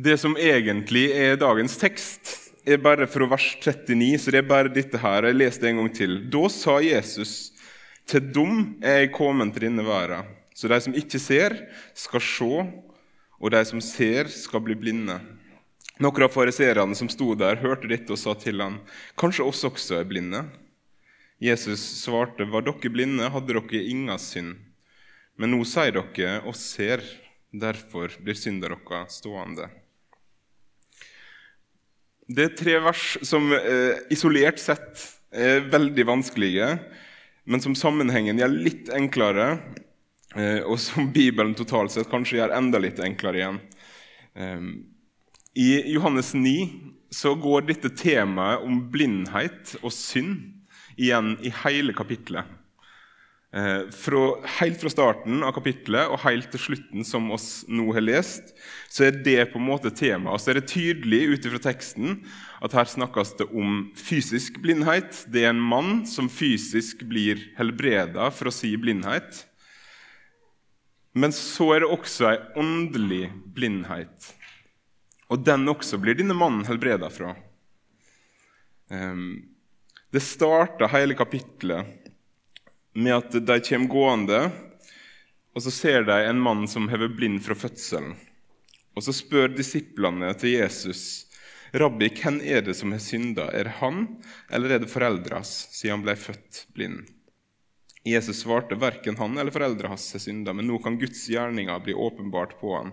Det som egentlig er dagens tekst, er bare fra vers 39, så det er bare dette her. Jeg leser det en gang til. Da sa Jesus, til dem er jeg kommet til denne verden, så de som ikke ser, skal se, og de som ser, skal bli blinde. Noen av fariseerne som sto der, hørte dette og sa til ham, kanskje oss også er blinde? Jesus svarte, var dere blinde, hadde dere ingen synd. Men nå sier dere, oss ser, derfor blir synda deres stående. Det er tre vers som eh, isolert sett er veldig vanskelige, men som sammenhengen gjør litt enklere, eh, og som Bibelen totalt sett kanskje gjør enda litt enklere igjen. Eh, I Johannes 9 så går dette temaet om blindhet og synd igjen i hele kapittelet. Eh, fra, helt fra starten av kapittelet og helt til slutten, som oss nå har lest, så er det på en måte temaet. Og så er det tydelig ut fra teksten at her snakkes det om fysisk blindhet. Det er en mann som fysisk blir helbreda fra si blindhet. Men så er det også ei åndelig blindhet. Og den også blir denne mannen helbreda fra. Um, det starter hele kapittelet med at de kommer gående, og så ser de en mann som har vært blind fra fødselen. Og Så spør disiplene til Jesus, 'Rabbi, hvem er det som har synda? Er det han, eller er det foreldras, siden han ble født blind?' Jesus svarte, 'Verken han eller foreldra hans har synda, men nå kan Guds gjerninger bli åpenbart på han.'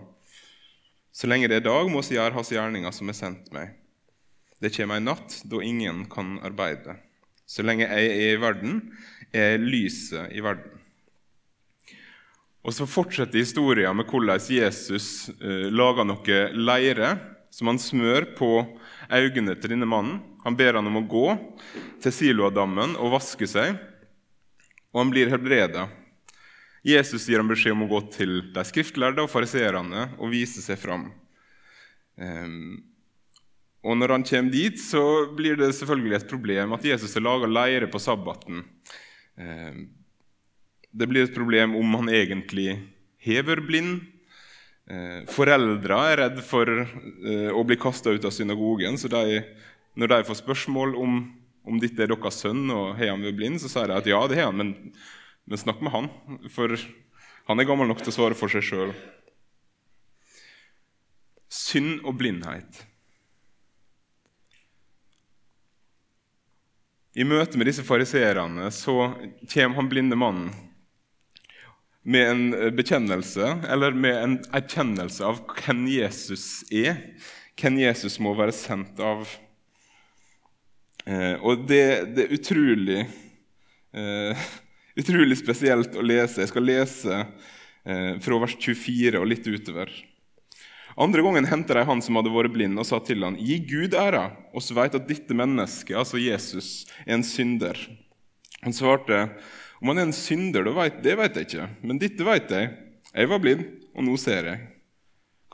'Så lenge det er dag, må vi gjøre hans gjerninger som er sendt meg.' 'Det kommer ei natt da ingen kan arbeide.' 'Så lenge jeg er i verden, er lyset i verden. Og Så fortsetter historien med hvordan Jesus eh, lager noe leire som han smør på øynene til denne mannen. Han ber han om å gå til Siloadammen og vaske seg, og han blir helbreda. Jesus gir ham beskjed om å gå til de skriftlærde og fariserene og vise seg fram. Um, og Når han kommer dit, så blir det selvfølgelig et problem at Jesus har laga leire på sabbaten. Eh, det blir et problem om han egentlig hever blind. Eh, foreldre er redd for eh, å bli kasta ut av synagogen. så de, Når de får spørsmål om, om dette er deres sønn og har han vært blind, så sier de at ja, det har han, men, men snakk med han. For han er gammel nok til å svare for seg sjøl. Synd og blindhet. I møte med disse fariseerne så kommer han blinde mannen med en bekjennelse, eller med en erkjennelse av hvem Jesus er, hvem Jesus må være sendt av. Eh, og det, det, er utrolig, eh, utrolig spesielt å lese. Jeg skal lese eh, fra vers 24 og litt utover. Andre gangen henta de han som hadde vært blind, og sa til han, Gi Gud æra, oss veit at dette mennesket, altså Jesus, er en synder. Han svarte, Om han er en synder, det vet jeg ikke, men dette vet jeg. Jeg var blind, og nå ser jeg.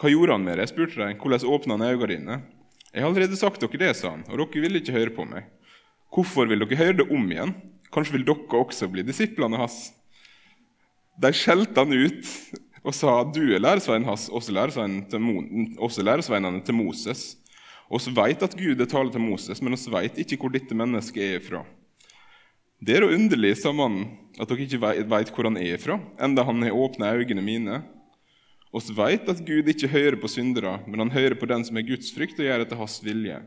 Hva gjorde han med det? spurte de. Hvordan åpna han øynene dine? Jeg har allerede sagt dere det, sa han, og dere ville ikke høre på meg. Hvorfor vil dere høre det om igjen? Kanskje vil dere også bli disiplene hans? De skjelte han ut og sa du er læresveinen hans, også, læresveinene til Moses. Vi vet at Gud er tale til Moses, men vi vet ikke hvor dette mennesket er fra. Det er da underlig, sa mannen, at dere ikke vet hvor han er fra, enda han har åpna øynene mine. Vi vet at Gud ikke hører på syndere, men han hører på den som er Guds frykt og gjør etter hans vilje.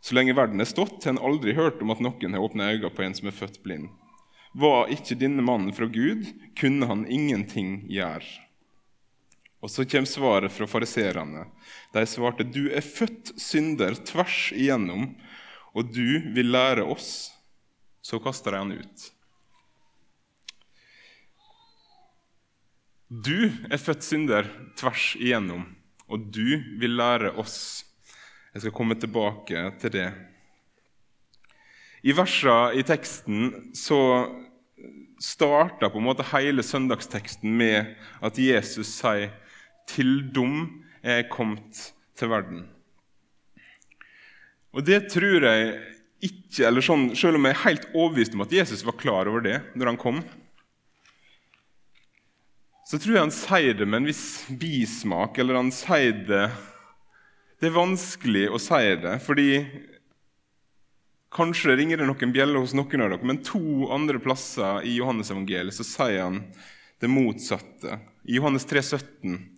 Så lenge verden er stått, har han aldri hørt om at noen har åpna øynene på en som er født blind. Var ikke denne mannen fra Gud, kunne han ingenting gjøre. Og så kommer svaret fra fariserene. De svarte, 'Du er født synder tvers igjennom, og du vil lære oss.' Så kaster de han ut. Du er født synder tvers igjennom, og du vil lære oss. Jeg skal komme tilbake til det. I versene i teksten så starta hele søndagsteksten med at Jesus sier til dom er kommet til verden. Og det tror jeg ikke, eller sånn, Selv om jeg er helt overbevist om at Jesus var klar over det når han kom, så tror jeg han sier det med en viss bismak, eller han sier det Det er vanskelig å si det, fordi kanskje ringer det noen bjeller hos noen av dere, men to andre plasser i Johannes-evangeliet så sier han det motsatte. I Johannes 3, 17.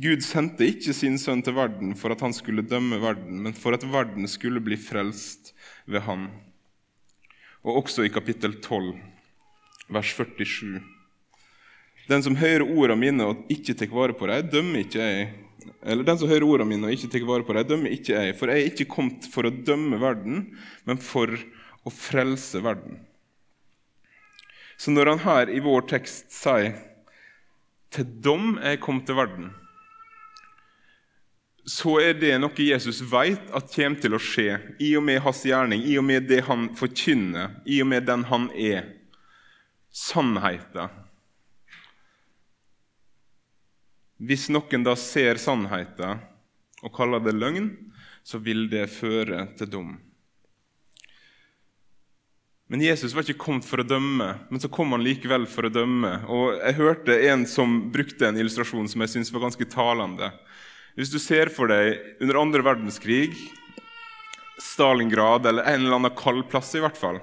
Gud sendte ikke sin sønn til verden for at han skulle dømme verden, men for at verden skulle bli frelst ved han. Og også i kapittel 12, vers 47. Den som hører ordene mine og ikke tar vare på dem, dømmer ikke jeg. Eller den som hører ordene mine og ikke tar vare på dem, dømmer ikke jeg. For jeg er ikke kommet for å dømme verden, men for å frelse verden. Så når han her i vår tekst sier 'til dom er jeg kommet til verden', så er det noe Jesus vet at kommer til å skje i og med hans gjerning, i og med det han forkynner, i og med den han er. Sannheten Hvis noen da ser sannheten og kaller det løgn, så vil det føre til dom. Men Jesus var ikke kommet for å dømme, men så kom han likevel for å dømme. Og Jeg hørte en som brukte en illustrasjon som jeg synes var ganske talende. Hvis du ser for deg under andre verdenskrig, Stalingrad eller en eller annen kald plass i hvert fall,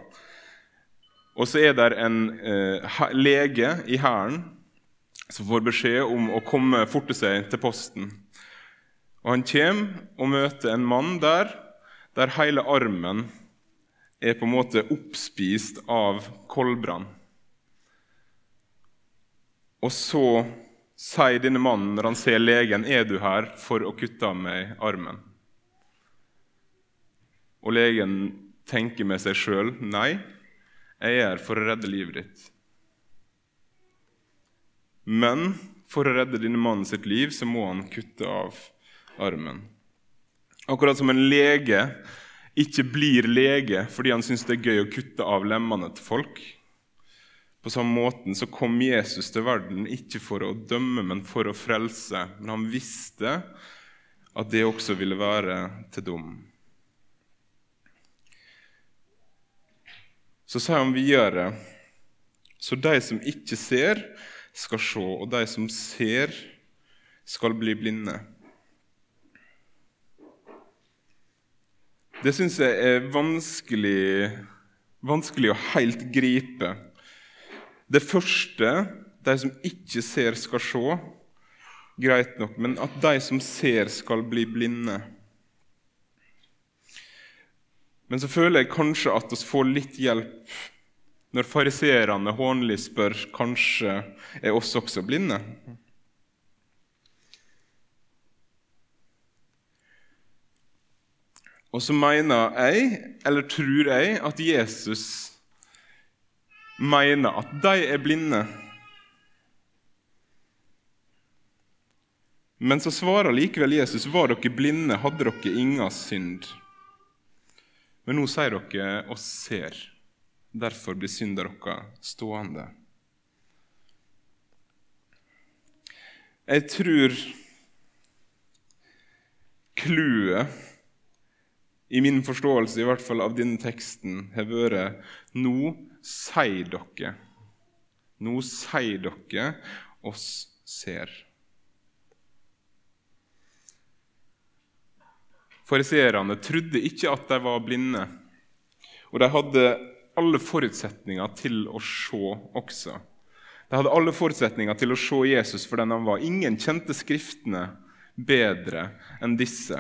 og så er det en eh, lege i hæren som får beskjed om å komme forte seg til posten. Og Han kommer og møter en mann der der hele armen er på en måte oppspist av koldbrann. Og så sier denne mannen når han ser legen, 'Er du her for å kutte av meg armen?' Og legen tenker med seg sjøl, 'Nei, jeg er her for å redde livet ditt'. Men for å redde denne mannen sitt liv så må han kutte av armen. Akkurat som en lege ikke blir lege fordi han syns det er gøy å kutte av lemmene til folk. På samme måten så kom Jesus til verden ikke for å dømme, men for å frelse. Men han visste at det også ville være til dom. Så sier han videre Så de som ikke ser, skal se, og de som ser, skal bli blinde. Det syns jeg er vanskelig, vanskelig å helt gripe. Det første de som ikke ser, skal se, greit nok, men at de som ser, skal bli blinde. Men så føler jeg kanskje at vi får litt hjelp når fariseerne hånlig spør kanskje er oss også blinde. Og så mener jeg, eller tror jeg, at Jesus mener at de er blinde. Men så svarer likevel Jesus, 'Var dere blinde, hadde dere inga synd.' Men nå sier dere 'oss ser'. Derfor blir synda deres stående. Jeg tror clouet i min forståelse i hvert fall av denne teksten har vært Nå sier dere. Nå sei dere oss ser. Fariseerne trodde ikke at de var blinde, og de hadde alle forutsetninger til å se også. De hadde alle forutsetninger til å se Jesus for den han var. Ingen kjente Skriftene bedre enn disse.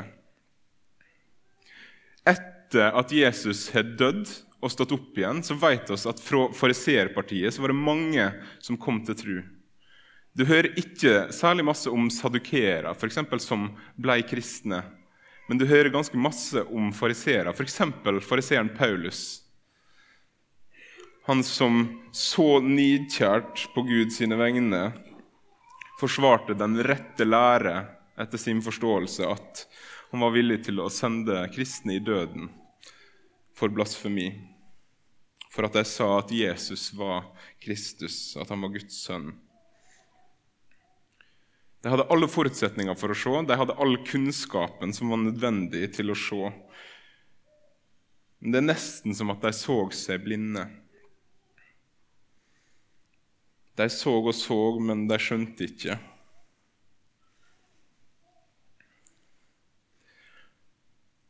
Etter at Jesus har dødd og stått opp igjen, så vet vi at fra fariseerpartiet var det mange som kom til tro. Du hører ikke særlig masse om sadukeere, som blei kristne. Men du hører ganske masse om fariseere, f.eks. fariseeren Paulus han som så nidkjært på Gud sine vegne forsvarte den rette lære etter sin forståelse, at han var villig til å sende kristne i døden for blasfemi. For at de sa at Jesus var Kristus, at han var Guds sønn. De hadde alle forutsetninger for å se, de hadde all kunnskapen som var nødvendig til å se. Men det er nesten som at de så seg blinde. De så og så, men de skjønte ikke.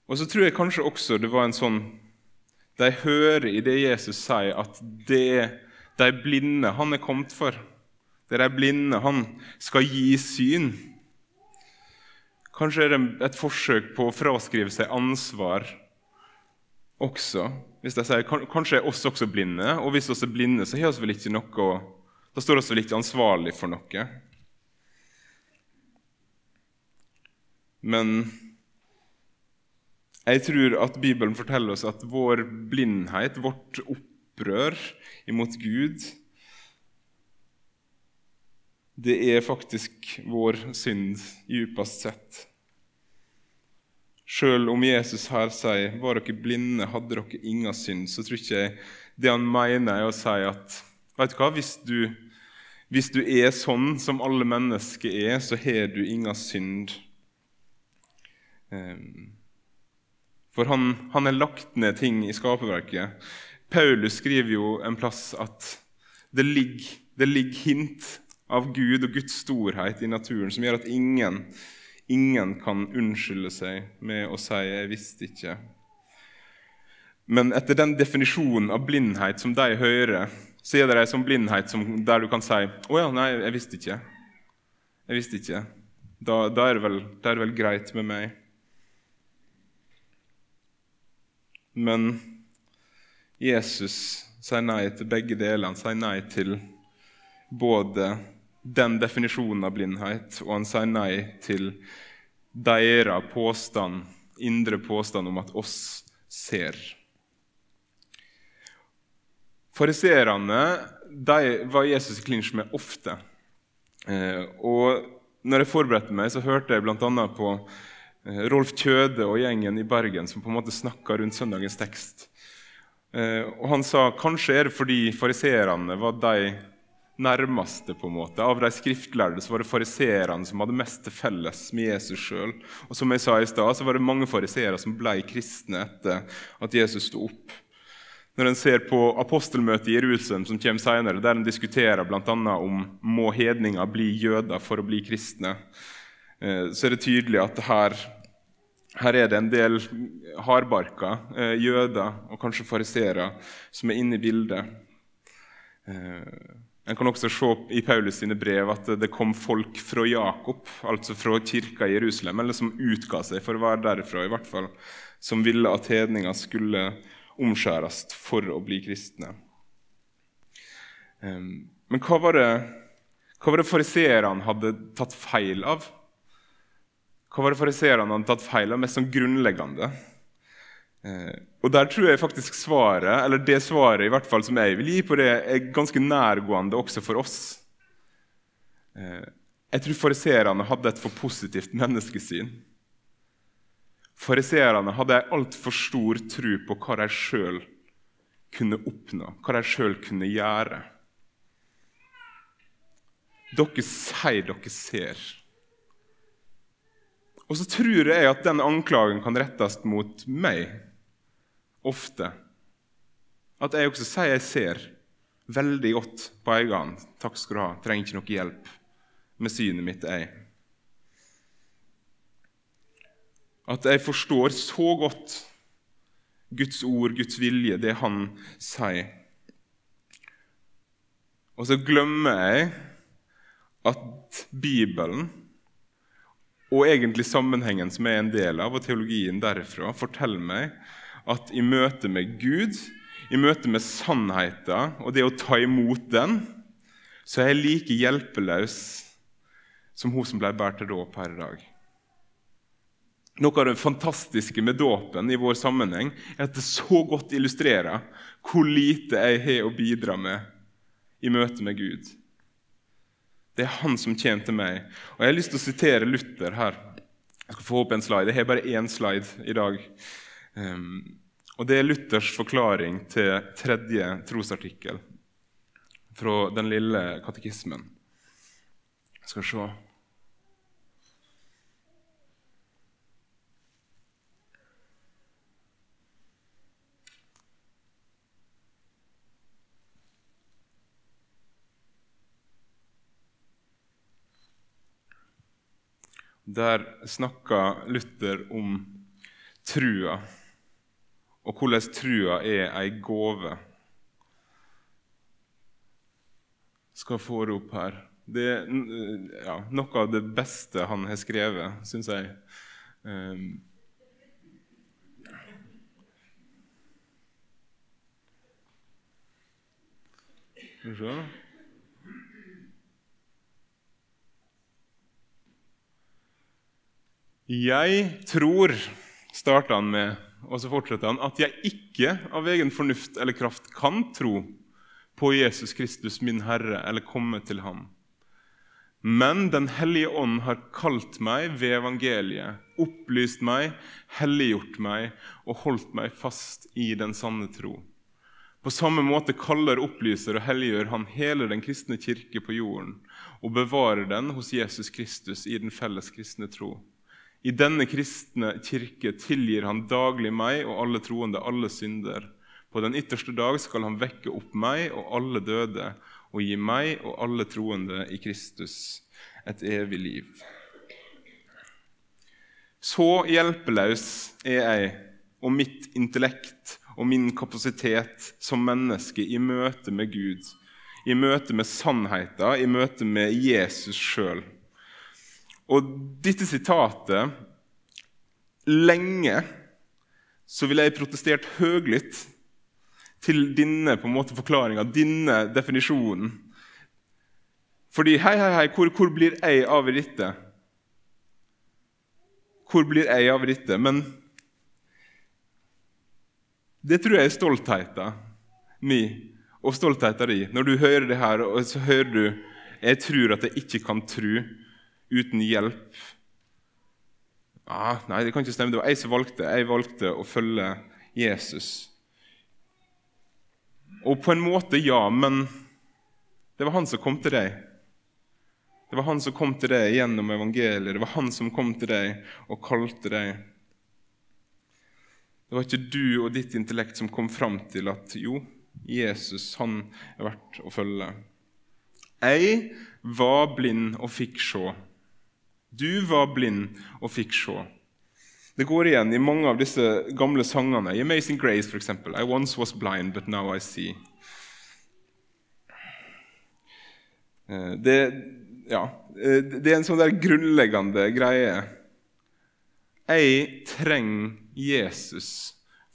Og så tror jeg kanskje også det var en sånn De hører i det Jesus sier, at det de blinde han er kommet for. Det de blinde han skal gi syn. Kanskje er det et forsøk på å fraskrive seg ansvar også. Hvis de sier kanskje er oss også blinde, og hvis vi er blinde, så har vi vel ikke noe Da står vi vel ikke ansvarlig for noe. Men jeg tror at Bibelen forteller oss at vår blindhet, vårt opprør imot Gud, det er faktisk vår synd djupest sett. Sjøl om Jesus her sier 'var dere blinde, hadde dere ingen synd', så tror ikke jeg det han mener, er å si at vet du hva, hvis du, hvis du er sånn som alle mennesker er, så har du ingen synd. Um, for han, han har lagt ned ting i skaperverket. Paulus skriver jo en plass at det ligger, det ligger hint av Gud og Guds storhet i naturen som gjør at ingen, ingen kan unnskylde seg med å si 'jeg visste ikke'. Men etter den definisjonen av blindhet som de hører, så er det en sånn blindhet som, der du kan si 'Å ja, nei, jeg visste ikke'. Jeg visste ikke. Da, da, er vel, da, er det vel, greit med meg. Men Jesus sier nei til begge deler. Han sier nei til både den definisjonen av blindhet, og han sier nei til deres påstand, indre påstand om at oss ser. Fariserene var Jesus i klinsj med ofte. Eh, og når jeg forberedte meg, så hørte jeg bl.a. på Rolf Kjøde og gjengen i Bergen som på en måte snakka rundt søndagens tekst. Eh, og Han sa kanskje er det fordi fariseerne var de nærmeste. på en måte. Av de skriftlærde så var det fariseerne som hadde mest til felles med Jesus sjøl. Og som jeg sa i stad, så var det mange fariseere som ble kristne etter at Jesus sto opp. Når en ser på apostelmøtet i Jerusalem som kommer senere, der en diskuterer bl.a. om må hedninger bli jøder for å bli kristne, Eh, så er det tydelig at her, her er det en del hardbarka eh, jøder og kanskje fariseere som er inne i bildet. Eh, en kan også se i Paulus sine brev at det kom folk fra Jakob, altså fra kirka i Jerusalem, eller som utga seg for å være derifra, i hvert fall, som ville at hedninger skulle omskjæres for å bli kristne. Men hva var det, hva det fariseerne hadde tatt feil av? Hva var det fariseerne hadde tatt feil av? Mest sånn grunnleggende. Eh, og der tror jeg faktisk svaret, eller det svaret i hvert fall som jeg vil gi på det, er ganske nærgående også for oss. Eh, jeg tror fariseerne hadde et for positivt menneskesyn. Fariseerne hadde en altfor stor tro på hva de sjøl kunne oppnå, hva de sjøl kunne gjøre. Dere sier dere ser. Og så tror jeg at den anklagen kan rettes mot meg ofte. At jeg også sier jeg ser veldig godt på hånd. Takk skal du ha. Trenger ikke noe hjelp med synet mitt, jeg. At jeg forstår så godt Guds ord, Guds vilje, det Han sier. Og så glemmer jeg at Bibelen og egentlig sammenhengen som er en del av, og teologien derfra, forteller meg at i møte med Gud, i møte med sannheten og det å ta imot den, så er jeg like hjelpeløs som hun som ble båret til dåp her i dag. Noe av det fantastiske med dåpen i vår sammenheng er at det så godt illustrerer hvor lite jeg har å bidra med i møte med Gud. Det er han som tjente meg. Og Jeg har lyst til å sitere Luther her. Jeg skal få opp en slide. Jeg har bare én slide i dag. Um, og Det er Luthers forklaring til tredje trosartikkel fra den lille katekismen. Jeg skal se. Der snakka Luther om trua, og hvordan trua er ei gåve. Skal få det opp her. Det er ja, noe av det beste han har skrevet, syns jeg. Um, Skal vi se Jeg tror, starter han med, og så fortsetter han, at jeg ikke av egen fornuft eller kraft kan tro på Jesus Kristus, min Herre, eller komme til ham. Men Den hellige ånd har kalt meg ved evangeliet, opplyst meg, helliggjort meg og holdt meg fast i den sanne tro. På samme måte kaller, opplyser og helliggjør han hele den kristne kirke på jorden og bevarer den hos Jesus Kristus i den felles kristne tro. I denne kristne kirke tilgir han daglig meg og alle troende alle synder. På den ytterste dag skal han vekke opp meg og alle døde og gi meg og alle troende i Kristus et evig liv. Så hjelpeløs er jeg og mitt intellekt og min kapasitet som menneske i møte med Gud, i møte med sannheten, i møte med Jesus sjøl. Og dette sitatet Lenge så ville jeg protestert høylytt til denne på en måte forklaringa, denne definisjonen. Fordi hei, hei, hei, hvor, hvor blir jeg av dette? Hvor blir jeg av dette? Men det tror jeg er stoltheten min og stoltheten din. Når du hører det her, og så hører du jeg tror at jeg ikke kan tro uten hjelp. Ah, nei, det kan ikke stemme. Det var jeg som valgte. Jeg valgte å følge Jesus. Og på en måte, ja, men det var han som kom til deg. Det var han som kom til deg gjennom evangeliet. Det var han som kom til deg og kalte deg. Det var ikke du og ditt intellekt som kom fram til at jo, Jesus han er verdt å følge. Jeg var blind og fikk se. Du var blind og fikk se. Det går igjen i mange av disse gamle sangene. I Amazing Grace, f.eks. I once was blind, but now I see. Eh, det, ja, eh, det er en sånn der grunnleggende greie. Jeg trenger Jesus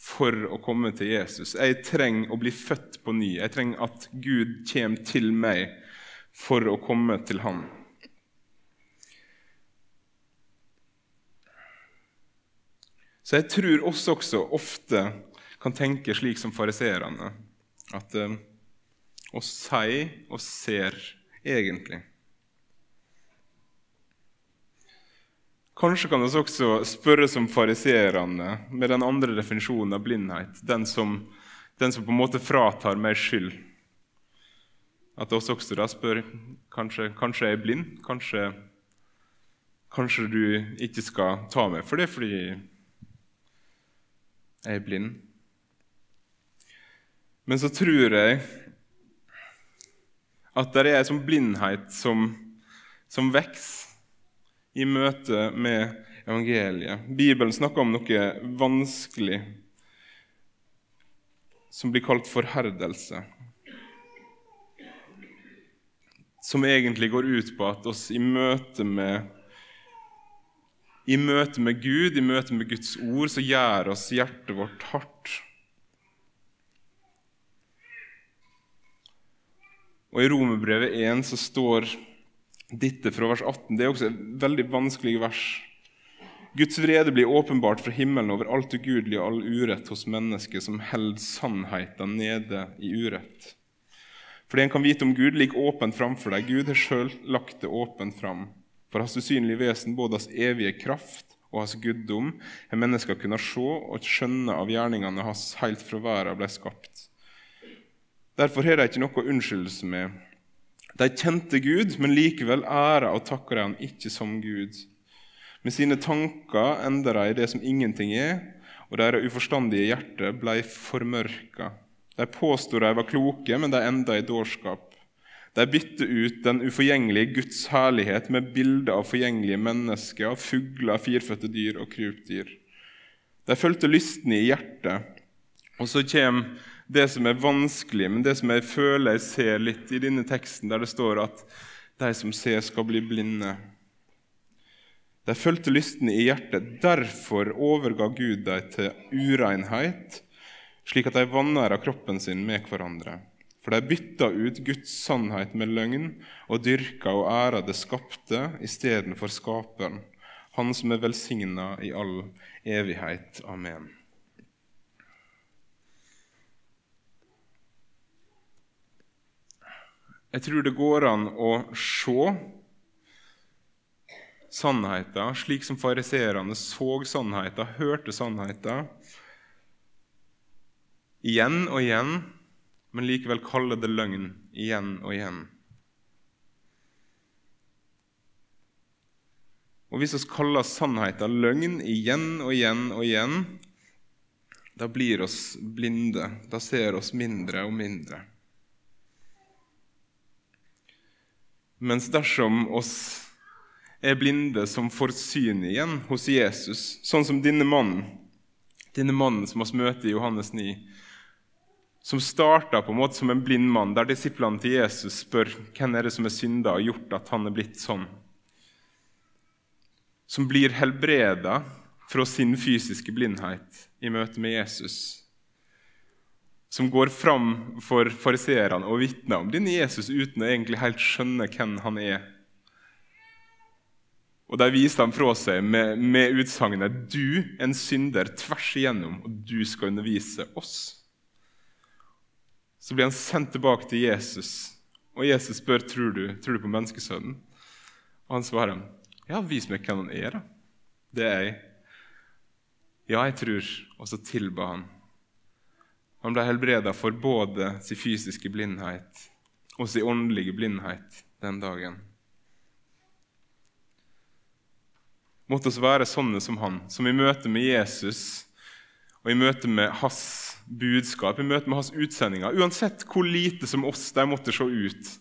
for å komme til Jesus. Jeg trenger å bli født på ny. Jeg trenger at Gud kommer til meg for å komme til Han. Så jeg tror oss også ofte kan tenke slik som fariseerne, at eh, oss sier og ser egentlig. Kanskje kan vi også spørre som fariseerne med den andre definisjonen av blindhet, den som, den som på en måte fratar meg skyld. At oss også da spør kanskje, kanskje jeg er blind, kanskje, kanskje du ikke skal ta meg for det fordi jeg er blind. Men så tror jeg at det er en sånn blindhet som, som vokser i møte med evangeliet. Bibelen snakker om noe vanskelig som blir kalt forherdelse. Som egentlig går ut på at oss i møte med i møte med Gud, i møte med Guds ord, så gjør oss hjertet vårt hardt. Og I Romerbrevet 1 så står dette fra vers 18. Det er også et veldig vanskelig vers. Guds vrede blir åpenbart fra himmelen over alt ugudelig og all urett hos mennesker som holder sannheten nede i urett. For det en kan vite om Gud, ligger åpent framfor deg. Gud har sjøl lagt det åpent fram. For hans usynlige vesen, både hans evige kraft og hans guddom, har mennesker kunnet se og skjønne av gjerningene hans helt fra verden ble skapt. Derfor har de ikke noe å unnskylde med. De kjente Gud, men likevel æra og takka de han ikke som Gud. Med sine tanker enda de det som ingenting er, og deres uforstandige hjerte blei formørka. De påsto de var kloke, men de enda i dårskap. De bytter ut den uforgjengelige Guds herlighet med bilder av forgjengelige mennesker, av fugler, firfødte dyr og krypdyr. De fulgte lystne i hjertet. Og så kommer det som er vanskelig, men det som jeg føler jeg ser litt i denne teksten, der det står at de som ser, skal bli blinde. De fulgte lysten i hjertet. Derfor overga Gud dem til urenhet, slik at de vanæra kroppen sin med hverandre. For de bytta ut Guds sannhet med løgn og dyrka og æra det skapte istedenfor Skaperen, Han som er velsigna i all evighet. Amen. Jeg tror det går an å se sannheten slik som fariseerne så sannheten, hørte sannheten, igjen og igjen, men likevel kalle det løgn igjen og igjen. Og Hvis vi kaller sannheten løgn igjen og igjen og igjen, da blir oss blinde. Da ser oss mindre og mindre. Mens dersom oss er blinde som får syn igjen hos Jesus, sånn som denne mannen, denne mannen som vi møter i Johannes 9, som starta på en måte som en blind mann, der disiplene til Jesus spør hvem er det som er synda og gjort at han er blitt sånn. Som blir helbreda fra sin fysiske blindhet i møte med Jesus som går fram for fariseerne og vitner om denne Jesus uten å egentlig helt skjønne hvem han er. Og De viser ham fra seg med, med utsagnet 'Du, en synder tvers igjennom, og du skal undervise oss'. Så blir han sendt tilbake til Jesus, og Jesus spør tror du tror du på menneskesønnen. Og han svarer, 'Ja, vis meg hvem han er, da.' Det er jeg. Ja, jeg tror. Og så tilba han. Han ble helbreda for både sin fysiske blindhet og sin åndelige blindhet den dagen. Måtte oss være sånne som han, som i møte med Jesus og i møte med hans budskap, i møte med hans utsendinger, uansett hvor lite som oss de måtte se ut.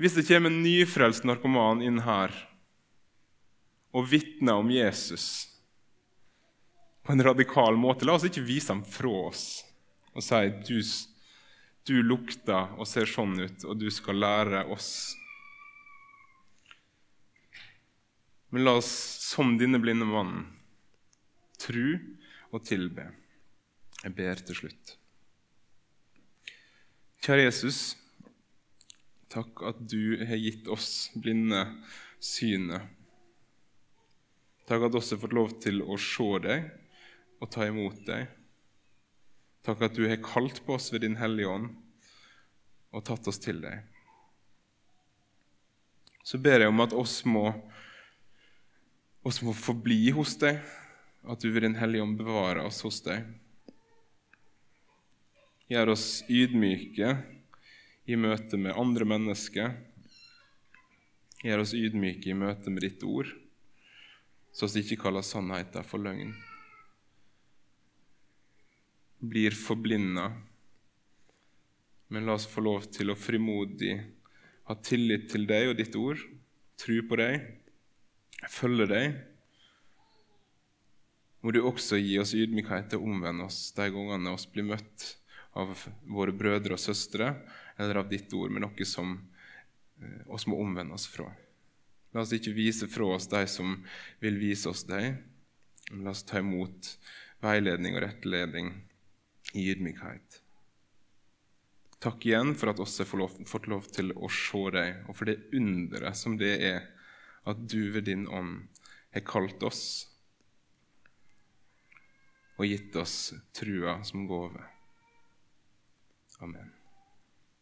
Hvis det kommer en nyfrelst narkoman inn her og vitner om Jesus på en radikal måte. La oss ikke vise ham fra oss og si du, du lukter og ser sånn ut, og du skal lære oss. Men la oss, som denne blinde mannen, tru og tilbe. Jeg ber til slutt. Kjære Jesus, takk at du har gitt oss blinde synet. Takk at vi har fått lov til å se deg og ta imot deg. Takk at du har kalt på oss ved Din Hellige Ånd og tatt oss til deg. Så ber jeg om at oss må, oss må forbli hos deg, at du ved Din Hellige Ånd bevarer oss hos deg. Gjør oss ydmyke i møte med andre mennesker. Gjør oss ydmyke i møte med ditt ord, så vi ikke kaller sannheten for løgn blir forblinda. Men la oss få lov til å frimodig ha tillit til deg og ditt ord, tro på deg, følge deg. Må du også gi oss ydmykhet til å omvende oss de gangene vi blir møtt av våre brødre og søstre eller av ditt ord med noe som eh, oss må omvende oss fra. La oss ikke vise fra oss de som vil vise oss deg, men la oss ta imot veiledning og rettledning i ydmykhet. Takk igjen for at oss har fått lov til å se deg, og for det underet som det er at du ved din ånd har kalt oss og gitt oss trua som gave. Amen.